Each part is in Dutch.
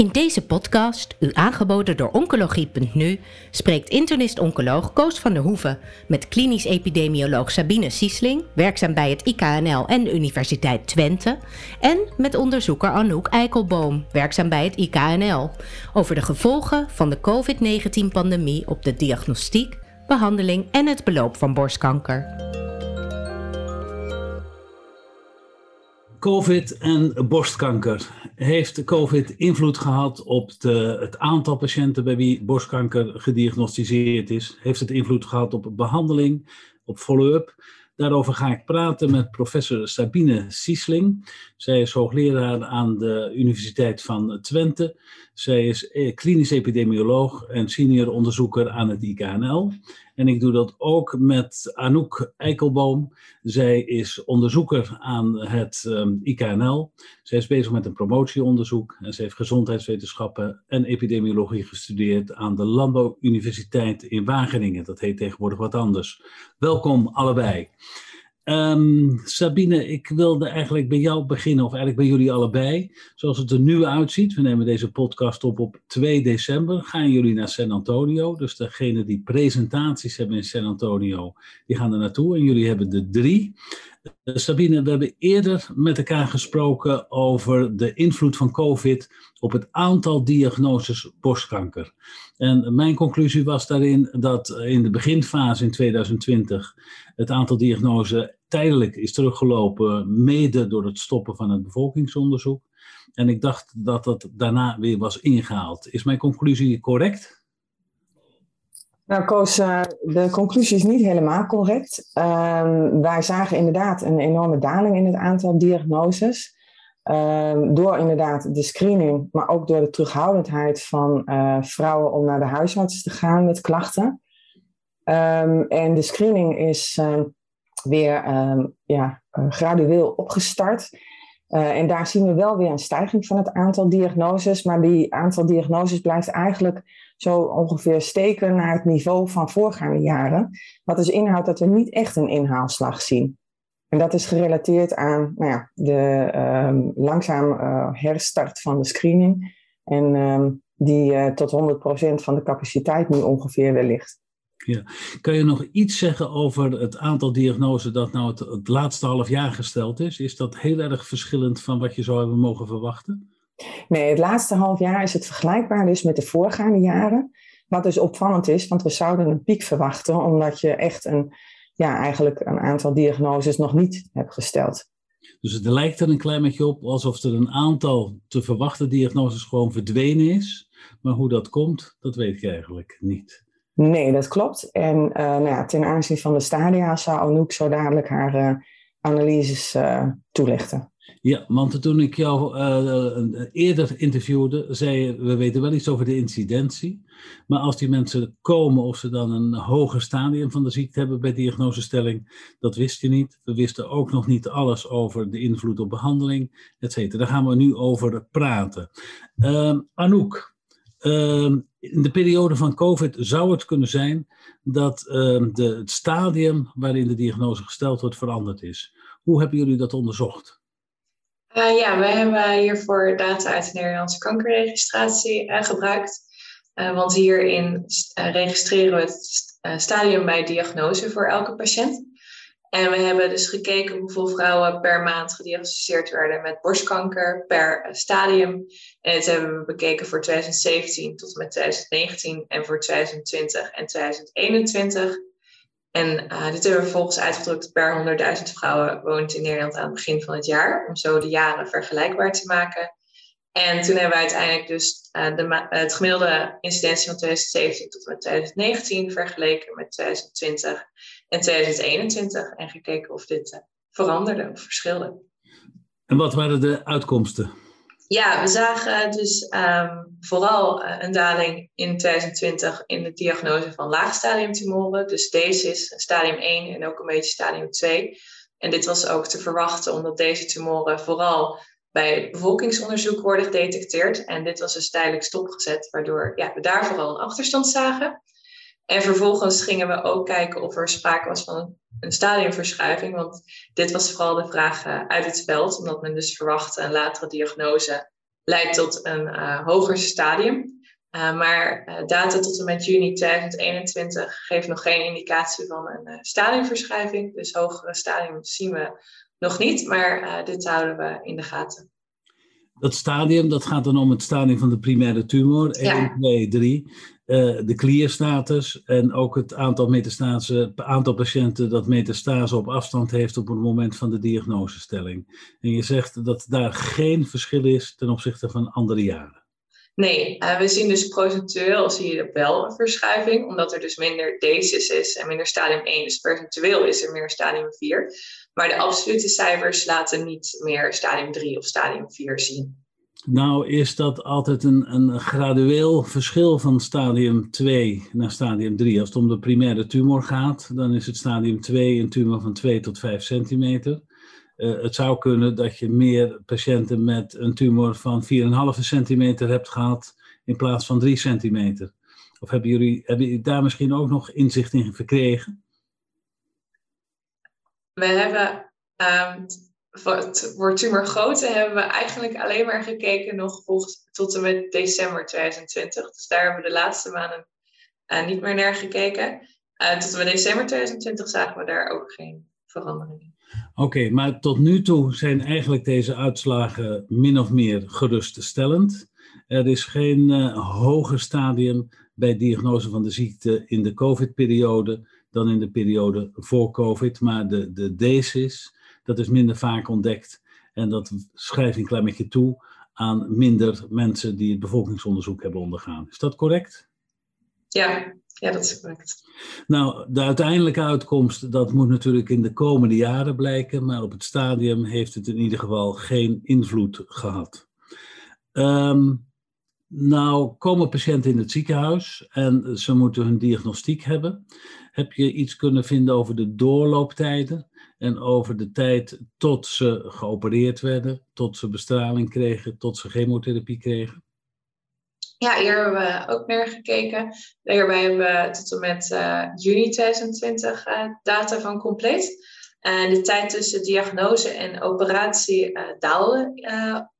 In deze podcast, u aangeboden door Oncologie.nu, spreekt internist-oncoloog Koos van der Hoeven met klinisch epidemioloog Sabine Siesling, werkzaam bij het IKNL en Universiteit Twente, en met onderzoeker Anouk Eikelboom, werkzaam bij het IKNL, over de gevolgen van de COVID-19-pandemie op de diagnostiek, behandeling en het beloop van borstkanker. COVID en borstkanker. Heeft COVID invloed gehad op de, het aantal patiënten bij wie borstkanker gediagnosticeerd is? Heeft het invloed gehad op behandeling, op follow-up? Daarover ga ik praten met professor Sabine Siesling. Zij is hoogleraar aan de Universiteit van Twente. Zij is eh, klinisch epidemioloog en senior onderzoeker aan het IKNL. En ik doe dat ook met Anouk Eikelboom. Zij is onderzoeker aan het um, IKNL. Zij is bezig met een promotieonderzoek en ze heeft gezondheidswetenschappen en epidemiologie gestudeerd aan de Landbouwuniversiteit in Wageningen. Dat heet tegenwoordig wat anders. Welkom allebei. Um, Sabine, ik wilde eigenlijk bij jou beginnen, of eigenlijk bij jullie allebei. Zoals het er nu uitziet, we nemen deze podcast op op 2 december, gaan jullie naar San Antonio. Dus degene die presentaties hebben in San Antonio, die gaan er naartoe. En jullie hebben er drie. Uh, Sabine, we hebben eerder met elkaar gesproken over de invloed van COVID op het aantal diagnoses borstkanker. En mijn conclusie was daarin dat in de beginfase in 2020 het aantal diagnoses tijdelijk is teruggelopen, mede door het stoppen van het bevolkingsonderzoek. En ik dacht dat dat daarna weer was ingehaald. Is mijn conclusie correct? Nou, Koos, eh, de conclusie is niet helemaal correct. Uh, wij zagen inderdaad een enorme daling in het aantal diagnoses. Uh, door inderdaad de screening, maar ook door de terughoudendheid van uh, vrouwen om naar de huisarts te gaan met klachten. Um, en de screening is weer ja, uh, gradueel opgestart. Uh, en daar zien we wel weer een stijging van het aantal diagnoses. Maar die aantal diagnoses blijft eigenlijk zo ongeveer steken naar het niveau van voorgaande jaren. Wat dus inhoudt dat we niet echt een inhaalslag zien. En dat is gerelateerd aan nou ja, de um, langzaam uh, herstart van de screening. En um, die uh, tot 100% van de capaciteit nu ongeveer weer ligt. Ja. Kan je nog iets zeggen over het aantal diagnoses dat nou het, het, laatste half jaar gesteld is? Is dat heel erg verschillend van wat je zou hebben mogen verwachten? Nee, het laatste half jaar is het vergelijkbaar dus met de voorgaande jaren. Wat dus opvallend is, want we zouden een piek verwachten, omdat je echt een, ja, eigenlijk een aantal diagnoses nog niet hebt gesteld. Dus het lijkt er een klein beetje op alsof er een aantal te verwachten diagnoses gewoon verdwenen is. Maar hoe dat komt, dat weet ik eigenlijk niet. Nee, dat klopt. En uh, nou ja, ten aanzien van de stadia zou Anouk zo dadelijk haar uh, analyses uh, toelichten. Ja, want toen ik jou eerder interviewde, zei je, we weten wel iets over de incidentie. Maar als die mensen komen, of ze dan een hoger stadium van de ziekte hebben bij diagnosestelling, dat wist je niet. We wisten ook nog niet alles over de invloed op behandeling, et cetera. Daar gaan we nu over praten. Anouk, in de periode van COVID zou het kunnen zijn dat de, het stadium waarin de diagnose gesteld wordt veranderd is. Hoe hebben jullie dat onderzocht? Uh, ja, wij hebben hiervoor data uit de Nederlandse kankerregistratie uh, gebruikt. Uh, want hierin registreren we het stadium bij diagnose voor elke patiënt. En we hebben dus gekeken hoeveel vrouwen per maand gediagnosticeerd werden met borstkanker per stadium. En dit hebben we bekeken voor 2017 tot en met 2019 en voor 2020 en 2021. En uh, dit hebben we vervolgens uitgedrukt per 100.000 vrouwen woont in Nederland aan het begin van het jaar, om zo de jaren vergelijkbaar te maken. En toen hebben we uiteindelijk dus uh, de, het gemiddelde incidentie van 2017 tot en met 2019 vergeleken met 2020 en 2021 en gekeken of dit uh, veranderde of verschilde. En wat waren de uitkomsten? Ja, we zagen dus um, vooral uh, een daling in 2020 in de diagnose van laagstadiumtumoren. Dus deze is stadium 1 en ook een beetje stadium 2. En dit was ook te verwachten omdat deze tumoren vooral bij bevolkingsonderzoek worden gedetecteerd. En dit was dus tijdelijk stopgezet, waardoor ja, we daar vooral een achterstand zagen. En vervolgens gingen we ook kijken of er sprake was van een stadiumverschuiving. Want dit was vooral de vraag uit het veld, omdat men dus verwachtte een latere diagnose leidt tot een hoger stadium. maar data tot en met juni 2021 geeft nog geen indicatie van een stadiumverschuiving. Dus hogere stadium zien we nog niet, maar dit houden we in de gaten. Dat stadium, dat gaat dan om het stadium van de primaire tumor, 1, 2, 3. De clear-status en ook het aantal, metastase, aantal patiënten dat metastase op afstand heeft op het moment van de diagnosestelling. En je zegt dat daar geen verschil is ten opzichte van andere jaren. Nee, uh, we zien dus procentueel zie je wel een verschuiving, omdat er dus minder DCIS is en minder stadium 1. Dus percentueel is er meer stadium 4. Maar de absolute cijfers laten niet meer stadium 3 of stadium 4 zien. Nou, is dat altijd een, een gradueel verschil van stadium 2 naar stadium 3. Als het om de primaire tumor gaat, dan is het stadium 2 een tumor van 2 tot 5 centimeter. Uh, het zou kunnen dat je meer patiënten met een tumor van 4,5 centimeter hebt gehad in plaats van 3 centimeter. Of hebben jullie, hebben jullie daar misschien ook nog inzicht in verkregen? We hebben um, voor tumorgrootte hebben we eigenlijk alleen maar gekeken nog tot en met december 2020. Dus daar hebben we de laatste maanden uh, niet meer naar gekeken. Uh, tot en met december 2020 zagen we daar ook geen verandering Oké, maar tot nu toe zijn eigenlijk deze uitslagen min of meer geruststellend. Er is geen uh, hoger stadium bij diagnose van de ziekte in de COVID-periode dan in de periode voor COVID, maar de, de DESIS, dat is minder vaak ontdekt. En dat schrijf ik een klein beetje toe aan minder mensen die het bevolkingsonderzoek hebben ondergaan. Is dat correct? Ja, ja, dat is correct. Nou, de uiteindelijke uitkomst, dat moet natuurlijk in de komende jaren blijken, maar op het stadium heeft het in ieder geval geen invloed gehad. Um, nou, komen patiënten in het ziekenhuis en ze moeten hun diagnostiek hebben. Heb je iets kunnen vinden over de doorlooptijden en over de tijd tot ze geopereerd werden, tot ze bestraling kregen, tot ze chemotherapie kregen? Ja, hier hebben we ook naar gekeken. Hierbij hebben we tot en met uh, juni 2020 uh, eh, data van compleet. De tijd tussen diagnose en operatie uh, daalde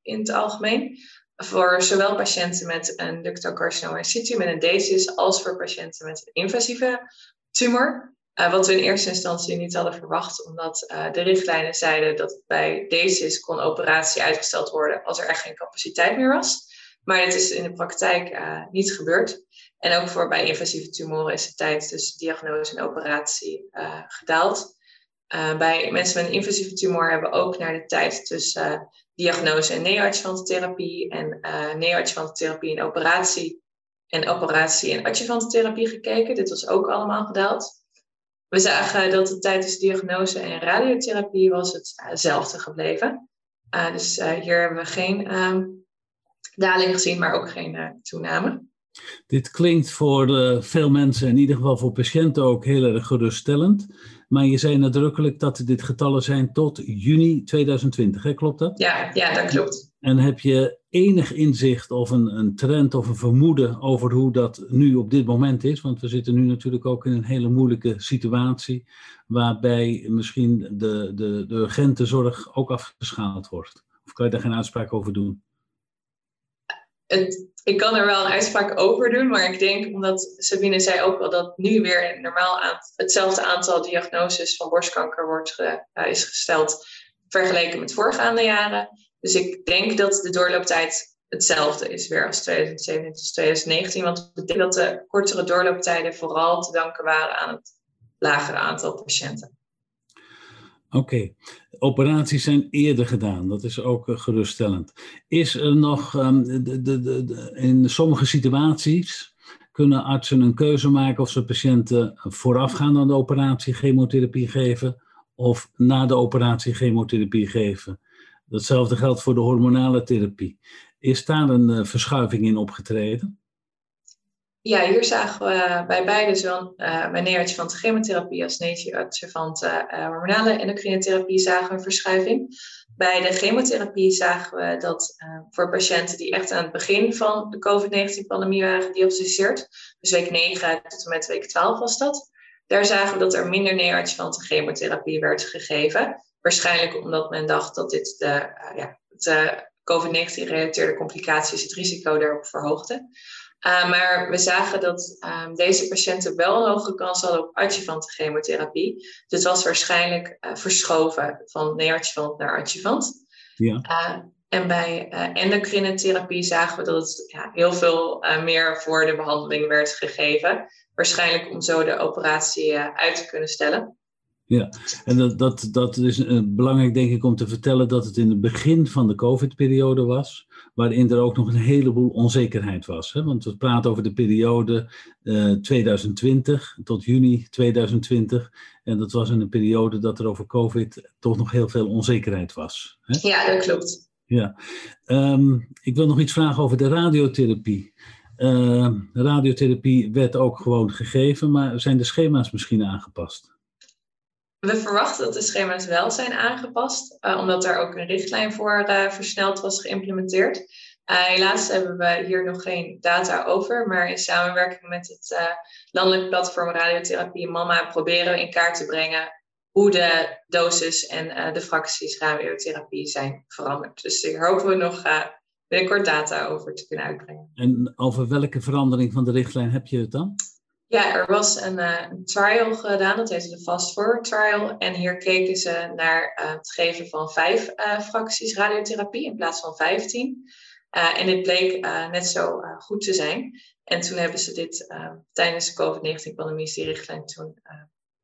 in het algemeen. Voor zowel patiënten met een ductocarcinoma in situ, met een DCIS, als voor patiënten met een invasieve tumor. Wat we in eerste instantie niet hadden verwacht, omdat de richtlijnen zeiden dat bij DCIS kon operatie uitgesteld worden als er echt geen capaciteit meer was. Maar het is in de praktijk uh, niet gebeurd. En ook voor bij invasieve tumoren is de tijd tussen diagnose en operatie uh, gedaald. Uh, bij mensen met een invasieve tumor hebben we ook naar de tijd tussen diagnose en neoadjuvante therapie en neoadjuvante therapie en operatie en operatie en adjuvante therapie gekeken. Dit was ook allemaal gedaald. We zagen dat de tijd tussen diagnose en radiotherapie was hetzelfde gebleven. dus hier hebben we geen um, daling gezien, maar ook geen uh, toename. Dit klinkt voor uh, veel mensen, in ieder geval voor patiënten ook, heel erg geruststellend. Maar je zei nadrukkelijk dat dit getallen zijn tot juni 2020, hè? klopt dat? Ja, ja, dat klopt. En heb je enig inzicht of een, een trend of een vermoeden over hoe dat nu op dit moment is? Want we zitten nu natuurlijk ook in een hele moeilijke situatie, waarbij misschien de, de, de urgente zorg ook afgeschaald wordt. Of kan je daar geen uitspraak over doen? ik kan er wel een uitspraak over doen, maar ik denk, omdat Sabine zei ook wel dat nu weer normaal hetzelfde aantal diagnoses van borstkanker wordt uh, is gesteld vergeleken met voorgaande jaren. Dus ik denk dat de doorlooptijd hetzelfde is weer als 2017 tot 2019. Want ik denk dat de kortere doorlooptijden vooral te danken waren aan het lagere aantal patiënten. Oké, operaties zijn eerder gedaan, dat is ook uh, geruststellend. Is er nog, um, de, de, de, in sommige situaties kunnen artsen een keuze maken of ze patiënten voorafgaand aan de operatie chemotherapie geven of na de operatie chemotherapie geven. Datzelfde geldt voor de hormonale therapie. Is daar een uh, verschuiving in opgetreden? Ja, hier zagen we bij beide, zowel uh, bij neoadjuvante chemotherapie als neoadjuvante uh, hormonale endocrine therapie, zagen we een verschuiving. Bij de chemotherapie zagen we dat voor patiënten die echt aan het begin van de COVID-19-pandemie waren gediagnosticeerd, dus week 9 tot en met week 12 was dat, daar zagen we dat er minder neoadjuvante chemotherapie werd gegeven. Waarschijnlijk omdat men dacht dat dit de, ja, het COVID-19-gerelateerde complicaties het risico daarop verhoogde. Uh, maar we zagen dat um, deze patiënten wel een hogere kans hadden op adjuvante chemotherapie. Dus het was waarschijnlijk uh, verschoven van neoadjuvant naar adjuvant. Ja. Uh, en bij endocrine therapie zagen we dat het ja, heel veel meer voor de behandeling werd gegeven. Waarschijnlijk om zo de operatie uit te kunnen stellen. Ja, en dat, dat, dat is belangrijk denk ik om te vertellen dat het in het begin van de COVID-periode was waarin er ook nog een heleboel onzekerheid was. Hè? Want we praten over de periode uh, eh, 2020 tot juni 2020. En dat was in een periode dat er over COVID toch nog heel veel onzekerheid was. Hè? Ja, dat klopt. Ja, um, ik wil nog iets vragen over de radiotherapie. Uh, radiotherapie werd ook gewoon gegeven, maar zijn de schema's misschien aangepast? We verwachten dat de schema's wel zijn aangepast, uh, omdat er ook een richtlijn voor uh, versneld was geïmplementeerd. Uh, helaas hebben we hier nog geen data over, maar in samenwerking met het landelijk platform Radiotherapie Mama proberen we in kaart te brengen hoe de dosis en de fracties radiotherapie zijn veranderd. Dus hier hopen we nog binnenkort data over te kunnen uitbrengen. En over welke verandering van de richtlijn heb je het dan? Ja, er was een, uh, trial gedaan, dat heette de Fast Forward Trial. En hier keken ze naar uh, het geven van vijf uh, fracties radiotherapie in plaats van vijftien. en dit bleek net zo goed te zijn. En toen hebben ze dit tijdens de COVID-19-pandemie, die richtlijn toen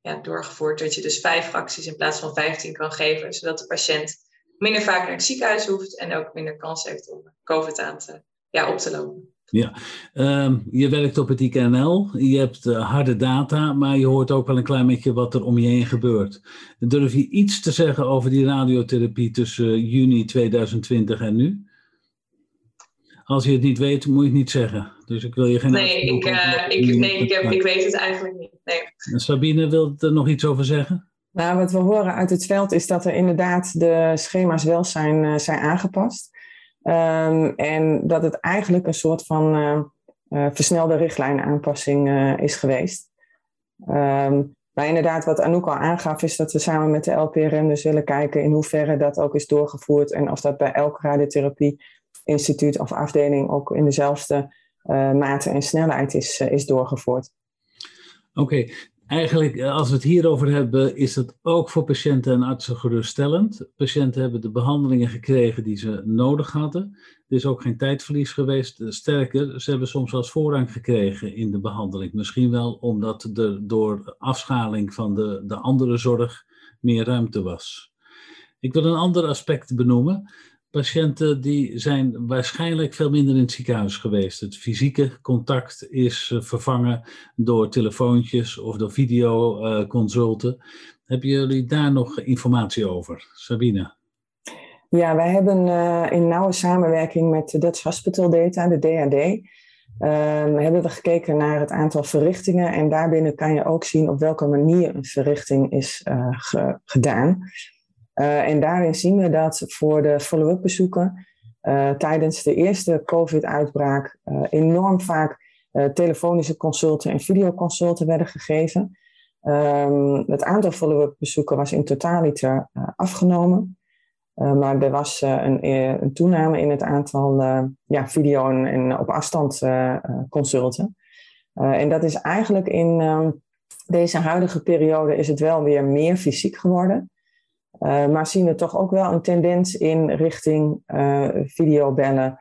ja, doorgevoerd, dat je dus vijf fracties in plaats van vijftien kan geven, zodat de patiënt minder vaak naar het ziekenhuis hoeft en ook minder kans heeft om COVID aan te, ja, op te lopen. Ja, um, je werkt op het IKNL, je hebt uh, harde data, maar je hoort ook wel een klein beetje wat er om je heen gebeurt. Durf je iets te zeggen over die radiotherapie tussen uh, juni 2020 en nu? Als je het niet weet, moet je het niet zeggen. Dus ik wil je geen. Nee, ik, uh, ik, nee ik, heb, ik weet het eigenlijk niet. Nee. Sabine, wil er nog iets over zeggen? Nou, wat we horen uit het veld is dat er inderdaad de schema's wel zijn, zijn aangepast. Um, en dat het eigenlijk een soort van uh, uh, versnelde richtlijnaanpassing uh, is geweest. Um, maar inderdaad, wat Anouk al aangaf, is dat we samen met de LPRM dus willen kijken in hoeverre dat ook is doorgevoerd en of dat bij elk radiotherapie-instituut of afdeling ook in dezelfde mate en snelheid is, is doorgevoerd. Oké, Eigenlijk, eh, als we het hierover hebben, is het ook voor patiënten en artsen geruststellend. Patiënten hebben de behandelingen gekregen die ze nodig hadden. Er is ook geen tijdverlies geweest. Sterker, ze hebben soms zelfs voorrang gekregen in de behandeling. Misschien wel omdat er door afschaling van de, de andere zorg meer ruimte was. Ik wil een ander aspect benoemen patiënten die zijn waarschijnlijk veel minder in het ziekenhuis geweest. Het fysieke contact is eh, vervangen door telefoontjes of door videoconsulten. Hebben jullie daar nog informatie over, Sabine? Ja, wij hebben uh, in nauwe samenwerking met de Dutch Hospital Data, de uh, ehm, hebben we gekeken naar het aantal verrichtingen. En daarbinnen kan je ook zien op welke manier een verrichting is gedaan. Uh, en daarin zien we dat voor de follow-up bezoeken uh, tijdens de eerste COVID-uitbraak uh, enorm vaak telefonische consulten en videoconsulten werden gegeven. Um, het aantal follow-up bezoeken was in totaaliter afgenomen. maar er was een, een, toename in het aantal ja, video- en, op afstand consulten. en dat is eigenlijk in um, deze huidige periode is het wel weer meer fysiek geworden. Uh, maar zien we toch ook wel een tendens in richting uh, videobellen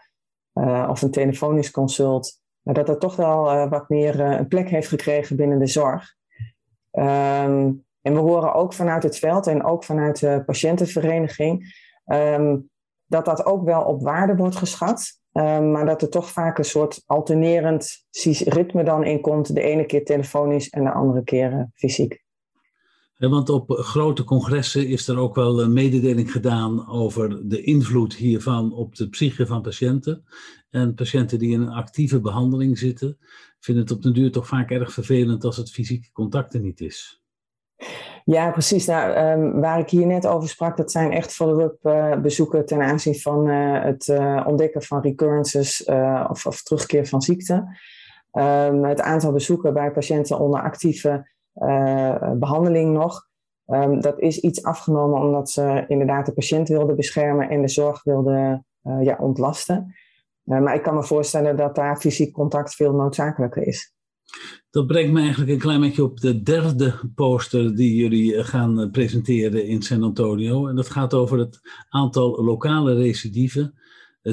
uh, of een telefonisch consult. dat dat toch wel wat meer een plek heeft gekregen binnen de zorg. Um, en we horen ook vanuit het veld en ook vanuit de patiëntenvereniging um, dat dat ook wel op waarde wordt geschat. Um, maar dat er toch vaak een soort alternerend ritme dan in komt. De ene keer telefonisch en de andere keer fysiek. Want op grote congressen is er ook wel een mededeling gedaan over de invloed hiervan op de psyche van patiënten. En patiënten die in een actieve behandeling zitten, vinden het op den duur toch vaak erg vervelend als het fysieke contact er niet is. Ja, precies. Nou, um, waar ik hier net over sprak, dat zijn echt follow-up uh, bezoeken ten aanzien van uh, het ontdekken van recurrences of, of, terugkeer van ziekte. Um, het aantal bezoeken bij patiënten onder actieve uh, behandeling nog. Um, dat is iets afgenomen omdat ze inderdaad de patiënt wilden beschermen en de zorg wilden ja, ontlasten. maar ik kan me voorstellen dat daar fysiek contact veel noodzakelijker is. Dat brengt me eigenlijk een klein beetje op de derde poster die jullie gaan presenteren in San Antonio. En dat gaat over het aantal lokale recidieven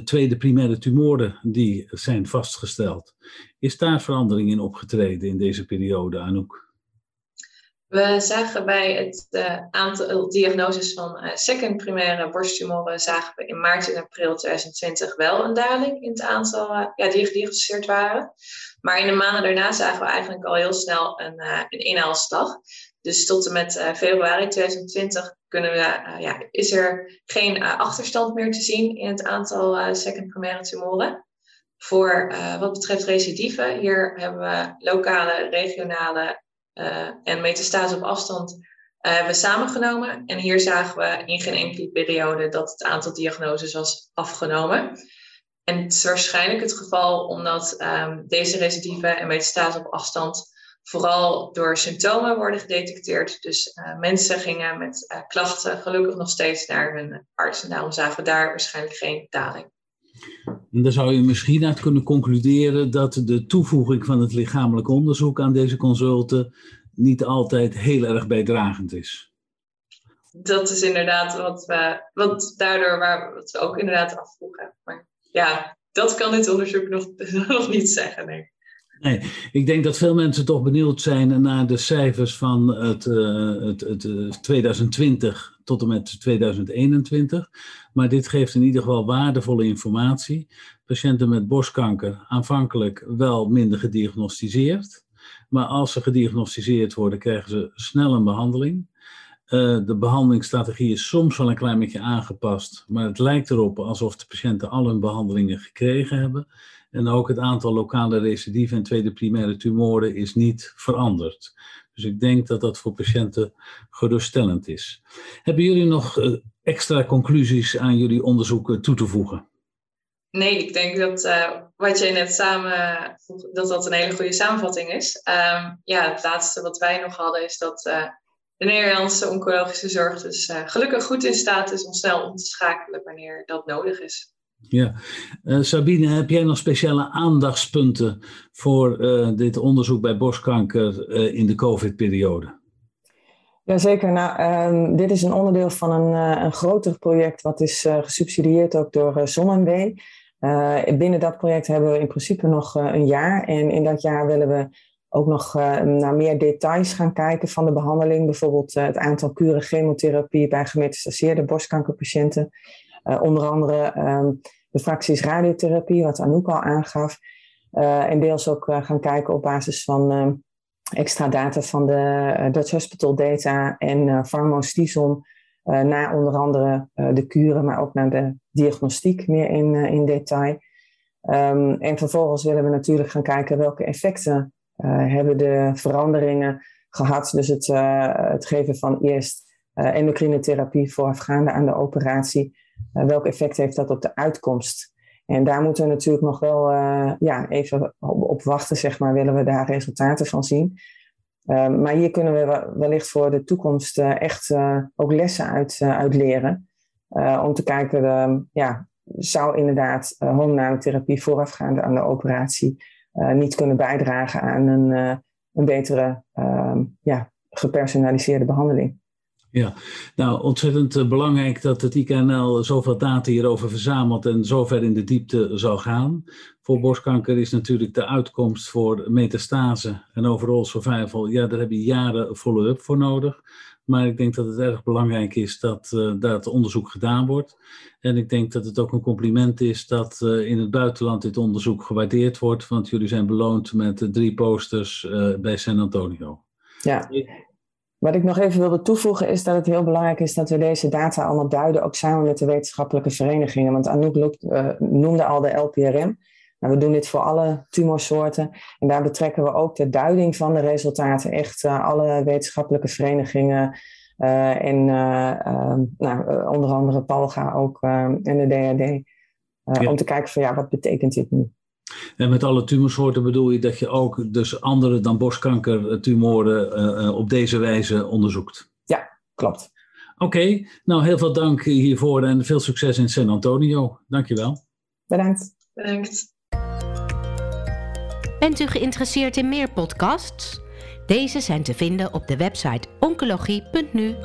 tweede primaire tumoren die zijn vastgesteld. Is daar verandering in opgetreden in deze periode, Anouk? We zagen bij het uh, aantal diagnoses van uh, second primaire borsttumoren zagen we in maart en april 2020 wel een daling in het aantal ja, die gediagnosticeerd waren. Maar in de maanden daarna zagen we eigenlijk al heel snel een, een inhaalslag. Dus tot en met februari 2020 kunnen we, ja, is er geen achterstand meer te zien in het aantal second primaire tumoren. Voor wat betreft recidieven, hier hebben we lokale, regionale en metastase op afstand hebben samengenomen. En hier zagen we in geen enkele periode dat het aantal diagnoses was afgenomen. En het is waarschijnlijk het geval omdat um, deze recidieven en metastase op afstand vooral door symptomen worden gedetecteerd. Dus uh, mensen gingen met klachten gelukkig nog steeds naar hun arts. En daarom zagen we daar waarschijnlijk geen daling. En dan zou je misschien uit kunnen concluderen dat de toevoeging van het lichamelijk onderzoek aan deze consulten niet altijd heel erg bijdragend is. Dat is inderdaad wat we, wat daardoor waar we ook inderdaad afvroegen. Maar ja, dat kan dit onderzoek nog, nog niet zeggen. Nee. Nee, ik denk dat veel mensen toch benieuwd zijn naar de cijfers van het, uh, het, het 2020 eh, tot en met 2021. Maar dit geeft in ieder geval waardevolle informatie. Patiënten met borstkanker aanvankelijk wel minder gediagnosticeerd. Maar als ze gediagnosticeerd worden, krijgen ze snel een behandeling. Uh, de behandelingsstrategie is soms wel een klein beetje aangepast, maar het lijkt erop alsof de patiënten al hun behandelingen gekregen hebben. En ook het aantal lokale recidieven en tweede primaire tumoren is niet veranderd. Dus ik denk dat dat voor patiënten geruststellend is. Hebben jullie nog eh, extra conclusies aan jullie onderzoek toe te voegen? Nee, ik denk dat uh, wat jij net samen, dat dat een hele goede samenvatting is. Um, ja, het laatste wat wij nog hadden is dat de Nederlandse oncologische zorg dus gelukkig goed in staat is om snel om te schakelen wanneer dat nodig is. Ja, uh, Sabine, heb jij nog speciale aandachtspunten voor uh, dit onderzoek bij borstkanker uh, in de COVID-periode? Jazeker. Nou, um, dit is een onderdeel van een, een groter project wat is gesubsidieerd ook door ZonMW. binnen dat project hebben we in principe nog een jaar. En in dat jaar willen we ook nog naar meer details gaan kijken van de behandeling. Bijvoorbeeld het aantal kuren chemotherapie bij gemetastaseerde borstkankerpatiënten. Uh, onder andere um, de fracties radiotherapie, wat Anouk al aangaf. Uh, en deels ook uh, gaan kijken op basis van ehm, extra data van de Dutch Hospital Data en uh, Pharmostison. naar onder andere de kuren, maar ook naar de diagnostiek meer in, in detail. Um, en vervolgens willen we natuurlijk gaan kijken welke effecten hebben de veranderingen gehad. Dus het, het geven van eerst endocrine therapie voorafgaande aan de operatie. Uh, welk effect heeft dat op de uitkomst? En daar moeten we natuurlijk nog wel uh, ja, even op, wachten, zeg maar, willen we daar resultaten van zien. Uh, maar hier kunnen we wellicht voor de toekomst echt ook lessen uit, leren. om te kijken, ja, zou inderdaad hormonale voorafgaande aan de operatie niet kunnen bijdragen aan een, een betere, ehm, ja, gepersonaliseerde behandeling. Ja, nou ontzettend eh, belangrijk dat het IKNL zoveel data hierover verzamelt en zover in de diepte zal gaan. Voor borstkanker is natuurlijk de uitkomst voor metastase en overall survival, ja, daar heb je jaren follow-up voor nodig. Maar ik denk dat het erg belangrijk is dat uh, dat onderzoek gedaan wordt. En ik denk dat het ook een compliment is dat uh, in het buitenland dit onderzoek gewaardeerd wordt, want jullie zijn beloond met drie posters bij San Antonio. Ja. Wat ik nog even wilde toevoegen is dat het heel belangrijk is dat we deze data allemaal duiden, ook samen met de wetenschappelijke verenigingen. Want Anouk uh, noemde al de LPRM. Nou, we doen dit voor alle tumorsoorten. En daar betrekken we ook de duiding van de resultaten. Echt uh, alle wetenschappelijke verenigingen. Uh, en ehm, nou, onder andere PALGA ook en de DRD. Ja. Om te kijken van ja, wat betekent dit nu? En met alle tumorsoorten bedoel je dat je ook dus andere dan borstkankertumoren uh, op deze wijze onderzoekt? Ja, klopt. Oké, nou heel veel dank hiervoor en veel succes in San Antonio. Dankjewel. Bedankt. Bedankt. Bent u geïnteresseerd in meer podcasts? Deze zijn te vinden op de website oncologie.nu.